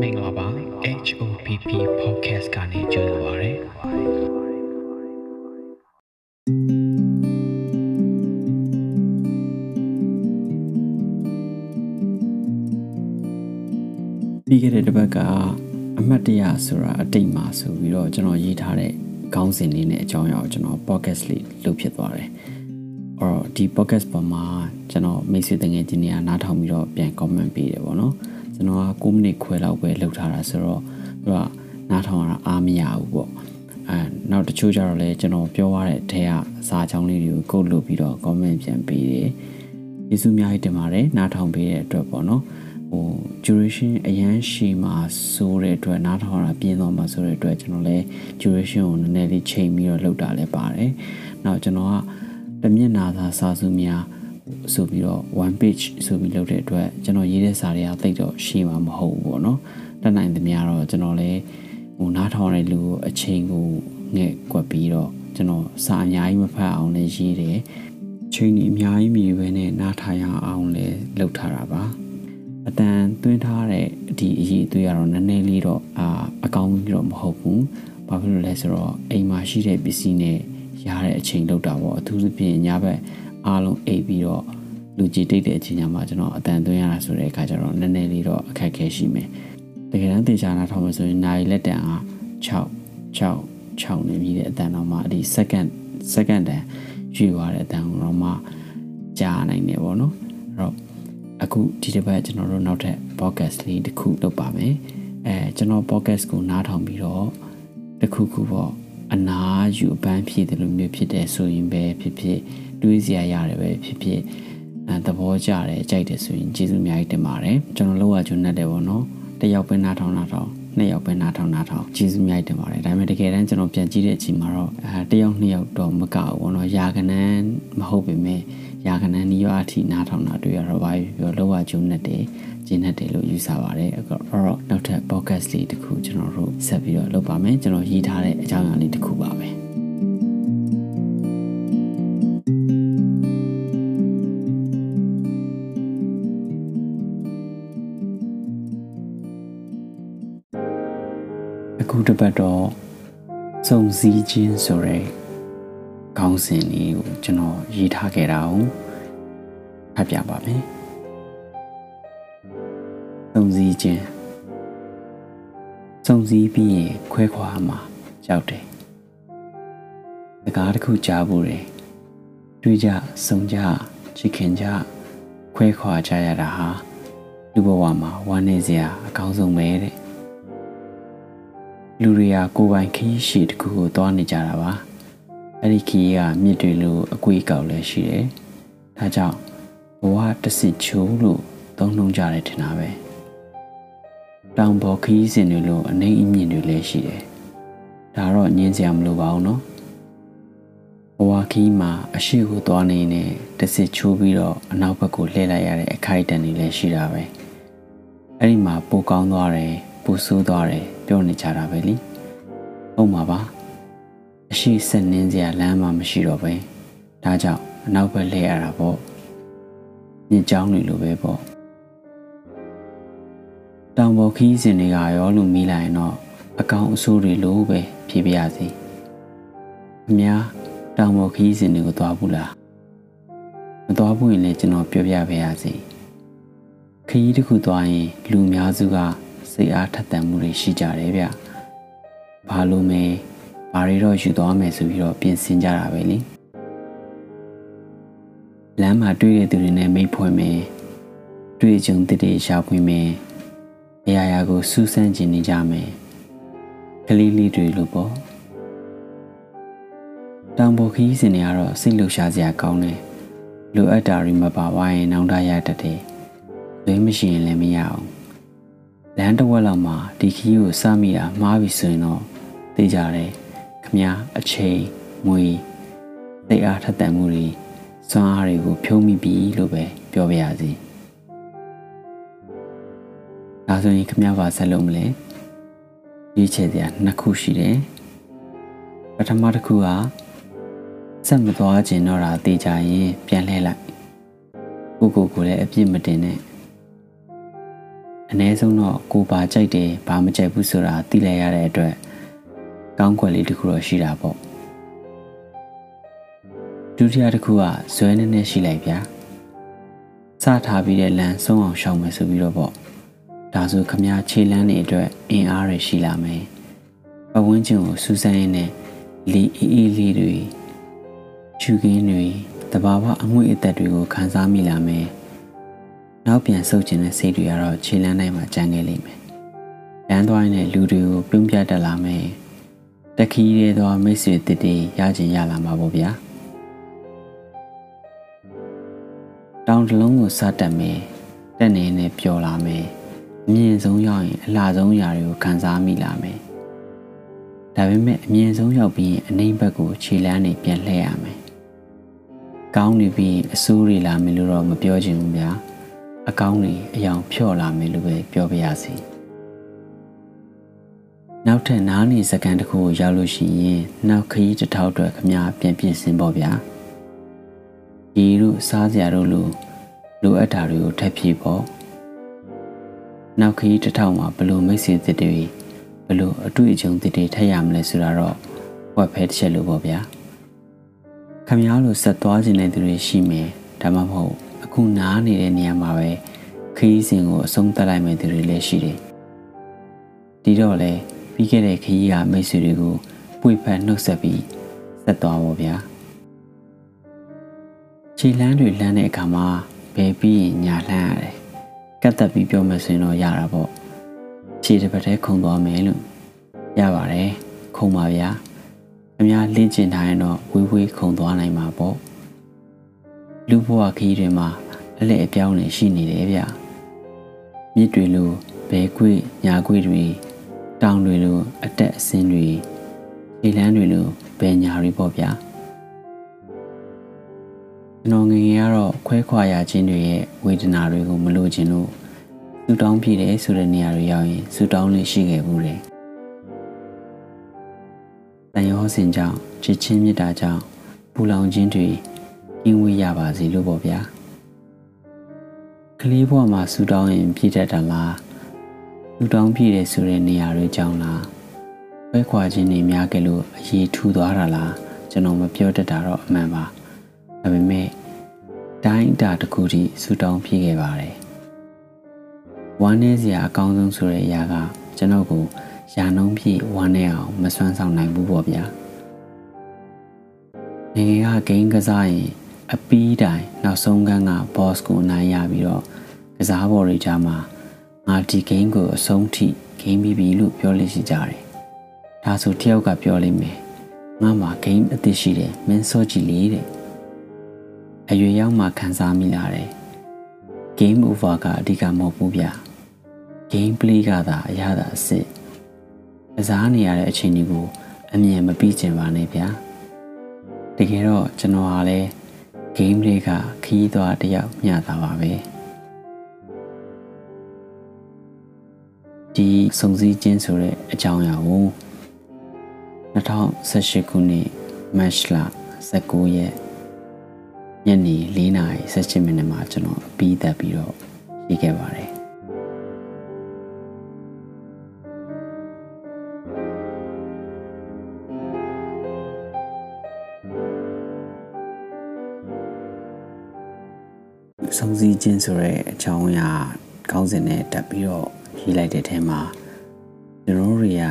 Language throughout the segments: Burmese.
မင်္ဂလာပါ HOPP podcast ကနေကြိုဆိုပါရစေပြီးခဲ့တဲ့တစ်ပတ်ကအမှတ်တရဆိုတာအတိတ်မှာဆိုပြီးတော့ကျွန်တော်ရေးထားတဲ့ခေါင်းစဉ်လေးနဲ့အကြောင်းအရာကိုကျွန်တော် podcast လေးလုပ်ဖြစ်သွားတယ်။အော်ဒီ podcast ပေါ်မှာကျွန်တော်မိတ်ဆွေတငယ်ချင်းတွေကနားထောင်ပြီးတော့ပြန် comment ပေးတယ်ပေါ့နော်။ ကျွန်တော်က9မိနစ်ခွဲလောက်ပဲလုပ်ထားတာဆိုတော့သူကနားထောင်ရတာအားမရဘူးပေါ့။အဲနောက်တချို့ကျတော့လည်းကျွန်တော်ပြောရတဲ့အထက်ကစာချောင်းလေးတွေကိုကုတ်လုပ်ပြီးတော့ comment ပြန်ပေးတယ်။ကျေးဇူးအများကြီးတင်ပါတယ်နားထောင်ပေးတဲ့အတွက်ပေါ့နော်။ဟို duration အရန်ရှည်မှာဆိုတဲ့အတွက်နားထောင်တာပြင်းသွားမှာဆိုတဲ့အတွက်ကျွန်တော်လည်း duration ကိုနည်းနည်းလေးချိန်ပြီးတော့လုပ်တာလည်းပါတယ်။နောက်ကျွန်တော်ကတမျက်နာသာစာစုများ ဆိုပြီးတော့ one page ဆိုပြီးလုပ်တဲ့အတွက်ကျွန်တော်ရေးတဲ့စာတွေကတိတ်တော့ရှည်မှာမဟုတ်ဘူးပေါ့နော်။တတ်နိုင်သမျှတော့ကျွန်တော်လည်းဟိုနားထောင်တဲ့လူကိုအချိန်ကိုငဲ့ကွက်ပြီးတော့ကျွန်တော်စာအများကြီးမဖတ်အောင်လည်းရေးတယ်။ချိန်ကြီးအများကြီးမြည်ပဲနဲ့နားထားရအောင်လည်းလုပ်ထားတာပါ။အတန်သွင်းထားတဲ့ဒီအရေးအသွေးကတော့နည်းနည်းလေးတော့အာအကောင်းကြီးတော့မဟုတ်ဘူး။ဘာဖြစ်လို့လဲဆိုတော့အိမ်မှာရှိတဲ့ပစ္စည်းနဲ့ရတဲ့အချိန်လောက်တာပေါ့အထူးသဖြင့်ညဘက် အားလုံးအိပ်ပြီးတော့လူကြီးတိတ်တဲ့အချိန်ညမှာကျွန်တော်အတန်သွင်းရတာဆိုတဲ့အခါကျတော့နည်းနည်းလေးတော့အခက်အခဲရှိမယ်။တကယ်တမ်းတေချာနာထောင်လို့ဆိုရင်နိုင်လက်တန်အား6 6 6နေပြီးတဲ့အတန်တော့မှဒီ second second တန်ရွေသွားတဲ့အတန်တော့မှကြားနိုင်တယ်ပေါ့နော်။အဲ့တော့အခုဒီတစ်ပတ်ကျွန်တော်တို့နောက်ထပ် podcast လေးတစ်ခုလုပ်ပါမယ်အဲကျွန်တော် podcast ကိုနားထောင်ပြီးတော့တစ်ခုခုပေါ့အနာယူအပန်းဖြည့်တယ်လို့မျိုးဖြစ်တယ်ဆိုရင်ပဲဖြစ်ဖြစ် တွေးစရာရတယ်ပဲဖြစ်ဖြစ်အဲသဘောကျတယ်ကြိုက်တယ်ဆိုရင်ကျေးဇူးအများကြီးတင်ပါတယ်ကျွန်တော်လောက်ရကျွန်းနဲ့တယ်ပေါ့နော်တယောက်ပဲနားထောင်နားထောင်နှစ်ယောက်ပဲနားထောင်နားထောင်ကျေးဇူးများတင်ပါတယ်ဒါပေမဲ့တကယ်တမ်းကျွန်တော်ပြန်ကြည့်တဲ့အချိန်မှာတော့အဲတယောက်နှစ်ယောက်တော့မကဘူးပေါ့နော်ယာကနန်းမဟုတ်ပေမဲ့ယာကနန်းနီးရအထိနားထောင်တာတွေ့ရတော့ဘာပြောလောကကျုံနဲ့တယ်ကျင်းနဲ့တယ်လို့ယူဆပါတယ်အဲ့တော့နောက်ထပ် podcast လေးတစ်ခုကျွန်တော်တို့ဆက်ပြီးတော့လုပ်ပါမယ်ကျွန်တော်ရေးထားတဲ့အကြောင်းအရာလေးတစ်ခုပါပဲ အခုတစ်ပတ်တော့စုံစည်းခြင်းဆိုရဲခေါင်းစဉ်လေးကိုကျွန်တော်ရေးထားခဲ့တာကိုဖတ်ပြပါမယ်စုံစည်းခြင်းစုံစည်းပြီးရင်ခွဲခွာမှာကြောက်တယ်စကားတစ်ခုကြားဖို့တယ်တွေ့ကြစုံကြချစ်ခင်ကြခွဲခွာကြရတာဟာလူဘဝမှာဝမ်းနည်းစရာအကောင်းဆုံးပဲတဲ့ လူတွေကကိုယ်ပိုင်ခရီးရှည်တစ်ခုကိုသွားနေကြတာပါအဲ့ဒီခရီးကမြစ်တွေလိုအကွေးကောက်လည်းရှိတယ်ဒါကြောင့်ဘဝတဆစ်ချိုးလို့သုံးနှုံကြတယ်ထင်တာပဲတောင်ပေါ်ခရီးစဉ်တွေလိုအနေအမြင့်တွေလည်းရှိတယ်ဒါတော့ညင်းစရာမလိုပါဘူးနော်ဘဝခီးမှာအရှိကိုသွားနေနေတဆစ်ချိုးပြီးတော့အနောက်ဘက်ကိုလှည့်လိုက်ရတဲ့အခိုက်အတန့်တွေလည်းရှိတာပဲအဲ့ဒီမှာပိုကောင်းသွားတယ် ပူဆိုးသွားတယ်ပြောနေကြတာပဲလीဟုတ်မှာပါအရှိဆက်နှင်းစရာလမ်းမှမရှိတော့ပဲဒါကြောင့်အနောက်ဘက်လှည့်ရတာပေါ့ညစ်ကြောင်းတွေလိုပဲပေါ့တောင်ပေါ်ခီးစဉ်တွေကရောလို့မိလိုက်ရင်တော့အကောင်အဆိုးတွေလိုပဲဖြေပြရစီအများတောင်ပေါ်ခီးစဉ်တွေကိုသွားဘူးလားမသွားဘူးရင်လည်းကျွန်တော်ပြောပြပေးရစီခရီးတစ်ခုသွားရင်လူအများစုက စိတ်အားထက်သန်မှုတွေရှိကြတယ်ဗျ။ဘာလို့မဲဘာတွေတော့ယူသွားမယ်ဆိုပြီးတော့ပြင်ဆင်ကြတာပဲလေ။လမ်းမှာတွေ့တဲ့သူတွေနဲ့မိတ်ဖွဲ့မယ်။တွေ့ကြုံတစ်တွေရှာဖွေမယ်။အရာရာကိုစူးစမ်းကျင်နေကြမယ်။ကလေးလေးတွေလို့ပေါ့။တောင်ပေါ်ခီးစင်တွေကတော့စိတ်လှုပ်ရှားစရာကောင်းတယ်။လိုအပ်တာတွေမပါဝိုင်းနောင်တရတတ်တယ်။လွေးမရှိရင်လည်းမရအောင် လမ်းတစ်ဝက်လောက်မှာဒီခီးကိုစမိတာမှားပြီဆိုရင်တော့သိကြတယ်ခမားအချိန်ငွေသိအားထက်သန်မှုတွေစွမ်းအားတွေကိုဖြုံးမိပြီလို့ပဲပြောပြရစီဒါဆိုရင်ခမားပါဆက်လုပ်မလဲရွေးချယ်စရာနှစ်ခုရှိတယ်ပထမတစ်ခုကဆက်မသွားခြင်းတော့တာသိကြရင်ပြန်လှည့်လိုက်ကိုကိုကိုလည်းအပြစ်မတင်နဲ့ အအ ਨੇ ဆုံးတော့ကိုပါကြိုက်တယ်ဘာမကြိုက်ဘူးဆိုတာသိလိုက်ရတဲ့အတွက်ကောင်းကွက်လေးတစ်ခုတော့ရှိတာပေါ့ဒုတိယတစ်ခုကဇွဲနေနေရှိလိုက်ဗျာစထားပြီးတဲ့လမ်းဆုံးအောင်ရှောင်မယ်ဆိုပြီးတော့ပေါ့ဒါဆိုခမားခြေလမ်းတွေအတွက်အင်အားရရှိလာမယ်ပဝန်းကျင်ကိုစူးစမ်းရင်းနဲ့လီအေးအေးလေးတွေချူကင်းတွေတဘာဝအငွေ့အသက်တွေကိုခံစားမိလာမယ် နောက်ပြန်ဆုပ်ကျင်တဲ့စိတ်တွေကတော့ခြေလမ်းတိုင်းမှာကြံခဲ့လိမ့်မယ်လမ်းသွားရင်လူတွေကိုပြုံးပြတတ်လာမယ်တခီးရဲသောမိတ်ဆွေတစ်တေရကျင်ရလာမှာပေါ့ဗျာတောင်တလုံးကိုစတက်မယ်တက်နေနဲ့ပျော်လာမယ်အမြင့်ဆုံးရောက်ရင်အလှဆုံးຢာတွေကိုခံစားမိလာမယ်ဒါပေမဲ့အမြင့်ဆုံးရောက်ပြီးရင်အနှိမ့်ဘက်ကိုခြေလမ်းနေပြန်လှည့်ရမယ်ကောင်းနေပြီးအဆိုးတွေလာမယ်လို့တော့မပြောချင်ဘူးဗျာ အကောင်းတွေအယောင်ဖြော့လာမယ်လို့ပဲပြောပြရစီနောက်ထပ်နားနေစကန်တစ်ခုကိုရောက်လို့ရှိရင်နောက်ခရီးတစ်ထောက်အတွက်ခမပြန်ပြင်ဆင်ပေါ့ဗျာဒီတို့စားစရာတို့လိုလိုအပ်တာတွေကိုထပ်ဖြည့်ပေါ့နောက်ခရီးတစ်ထောက်မှာဘလို့မိတ်ဆွေသစ်တွေဘလို့အတွေ့အကြုံသစ်တွေထပ်ရမလဲဆိုတာတော့ဝက်ဖဲတစ်ချက်လို့ပေါ့ဗျာခမည်းလိုဆက်သွားခြင်းတဲ့သူတွေရှိမယ်ဒါမှမဟုတ် အခုနားနေတဲ့နေရာမှာပဲခရီးစဉ်ကိုအဆုံးသတ်လိုက်မယ်သူတွေလည်းရှိတယ်ဒီတော့လေပြီးခဲ့တဲ့ခရီးကမိတ်ဆွေတွေကိုပွေဖက်နှုတ်ဆက်ပြီးဆက်သွားပါဗျာခြေလန်းတွေလမ်းတဲ့အခါမှာဘယ်ပြီးရင်ညာလှမ်းရတယ်ကတ်သက်ပြီးပြောမယ်ဆိုရင်တော့ရတာပေါ့ခြေတစ်ပတ်တည်းခုံသွားမယ်လို့ရပါတယ်ခုံပါဗျာအများလင့်ကျင်ထားရင်တော့ဝေးဝေးခုံသွားနိုင်မှာပေါ့ လူဘဝခရီးတွေမှာအလဲအပြောင်းနေရှိနေတယ်ဗျမြစ်တွေလိုဘဲကွေ့ညာကွေ့တွေတောင်တွေလိုအတက်အဆင်းတွေလေလန်းတွေလိုဘဲညာတွေပေါ့ဗျာကျွန်တော်ငငယ်ကတော့ခွဲခွာရခြင်းတွေရဲ့ဝေဒနာတွေကိုမလိုချင်လို့ဆူတောင်းပြည့်တယ်ဆိုတဲ့နေရာတွေရောက်ရင်ဆူတောင်းလေးရှိခဲ့ဘူးတယ်တန်ရောစင်ကြောင့်ချစ်ချင်းမြတ်တာကြောင့်ပူလောင်ခြင်းတွေ ကင်းဝေးရပါစေလို့ပေါ့ဗျာကလေးဘဝမှာဆူတောင်းရင်ပြည့်တတ်တာလားဆူတောင်းပြည့်တယ်ဆိုတဲ့နေရာတွေကြောင့်လားပဲခွာခြင်းတွေများကြလို့အရေးထူသွားတာလားကျွန်တော်မပြောတတ်တာတော့အမှန်ပါဒါပေမဲ့တိုင်းအတာတစ်ခုထိဆူတောင်းပြည့်ခဲ့ပါတယ်ဝမ်းနည်းစရာအကောင်းဆုံးဆိုတဲ့အရာကကျွန်တော်ကိုရာနှုံးပြည့်ဝမ်းနည်းအောင်မစွမ်းဆောင်နိုင်ဘူးပေါ့ဗျာငငယ်ကဂိမ်းကစားရင် အပီးတိုင်နောက်ဆုံးကန်းက boss ကိုအနိုင်ရပြီးတော့ကစားပေါ်တွေကြားမှာငါဒီဂိမ်းကိုအဆုံးထိဂိမ်းပြီးပြီလို့ပြောလို့ရှိကြတယ်။ဒါဆိုတယောက်ကပြောလိမ့်မယ်။ငါမှာဂိမ်းအသစ်ရှိတယ်မင်းစောကြည့်လေတဲ့အရွယ်ရောက်မှခံစားမိလာတယ်။ game over ကအဓိကမဟုတ်ဘူးဗျ။ game play ကသာအရသာအစ်စ်ကစားနေရတဲ့အချိန်တွေကိုအမြင်မပြီးကျင်ပါနဲ့ဗျာ။တကယ်တော့ကျွန်တော်ဟာလည်း game တွေကခီးသွားတယောက်မျှတာပါပဲဒီစုံစည်းခြင်းဆိုတဲ့အကြောင်းအရာကို2018ခုနှစ်မတ်လ19ရက်ညနေ4:17မိနစ်မှာကျွန်တော်ပြီးသက်ပြီးတော့ရေးခဲ့ပါတယ် စုံစည်းခြင်းဆိုတဲ့အကြောင်းအရာကောင်းစဉ်နဲ့တက်ပြီးတော့ရေးလိုက်တဲ့ထဲမှာကျွန်တော်တို့တွေက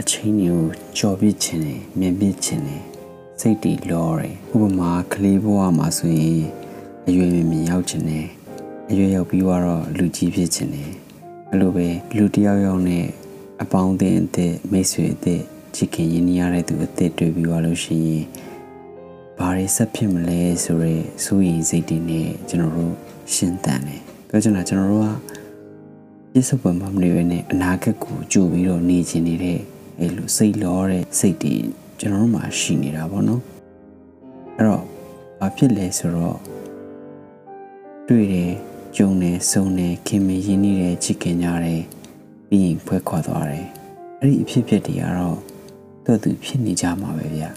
အချင်းတွေကိုကြော်ပြစ်ခြင်းနဲ့မြင်ပြစ်ခြင်းနဲ့စိတ်တီလောတယ်ဥပမာကလေးဘဝမှာဆိုရင်အရွယ်မြင်မြင်ရောက်ခြင်းနဲ့အရွယ်ရောက်ပြီးတော့လူကြီးဖြစ်ခြင်းနဲ့အဲ့လိုပဲလူတယောက်ယောက်နဲ့အပေါင်းအသင်းအသစ်မိတ်ဆွေအသစ်ချစ်ခင်ရင်းနှီးရတဲ့သူအသစ်တွေ့ပြီးသွားလို့ရှိရင် ဘာတွေဆက်ဖြစ်မလဲဆိုရဲစိုးရိမ်စိတ်တွေနဲ့ကျွန်တော်တို့ရှင်းတန်တယ်ပြောချင်တာကျွန်တော်တို့ကပြစ်စပွန်မမနေဘဲနဲ့အနာဂတ်ကိုကြိုပြီးတော့နေချင်နေတဲ့အဲလိုစိတ်လောတဲ့စိတ်တွေကျွန်တော်တို့မှာရှိနေတာပေါ့နော်အဲ့တော့ဘာဖြစ်လဲဆိုတော့တွေ့တယ်ကြုံတယ်ဆုံတယ်ခင်မရင်းနှီးတယ်ချစ်ခင်ကြတယ်ပြီးရင်ဖွဲခွာသွားတယ်အဲ့ဒီအဖြစ်ဖြစ်တွေကတော့တော့သူဖြစ်နေကြမှာပဲဗျာ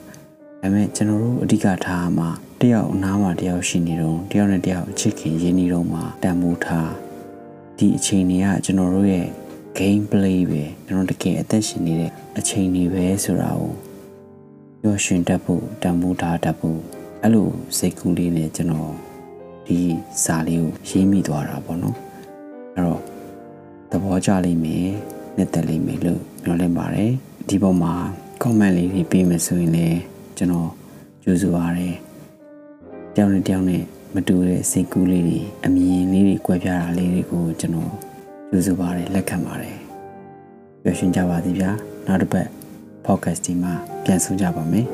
ဒါပေမဲ့ကျွန်တော်တို့အဓိကထားမှာတယောက်အနားမှာတယောက်ရှိနေတော့တယောက်နဲ့တယောက်ချစ်ခင်ရင်းနှီးတော့မှာတန်ဖိုးထားဒီအချိန်တွေကကျွန်တော်တို့ရဲ့ game play ပဲကျွန်တော်တကယ်အသက်ရှင်နေတဲ့အချိန်တွေပဲဆိုတာကိုပျော်ရွှင်တတ်ဖို့တန်ဖိုးထားတတ်ဖို့အဲ့လိုစိတ်ကူးလေးနဲ့ကျွန်တော်ဒီစာလေးကိုရေးမိသွားတာပေါ့နော်အဲ့တော့သဘောကျလိမ့်မယ်နှစ်သက်လိမ့်မယ်လို့မျှော်လင့်ပါတယ်ဒီပေါ်မှာ comment လေးတွေပေးမယ်ဆိုရင်လည်း ကျွန်တော်ကြိုးစားပါတယ်တယောက်နဲ့တယောက်နဲ့မတူတဲ့စိတ်ကူးလေးတွေအမြင်လေးတွေကွဲပြားတာလေးတွေကိုကျွန်တော်ကြိုးစားပါတယ်လက်ခံပါတယ်ပျော်ရွှင်ကြပါသည်ဗျာနောက်တစ်ပတ် podcast ဒီမှာပြန်ဆုံကြပါမယ်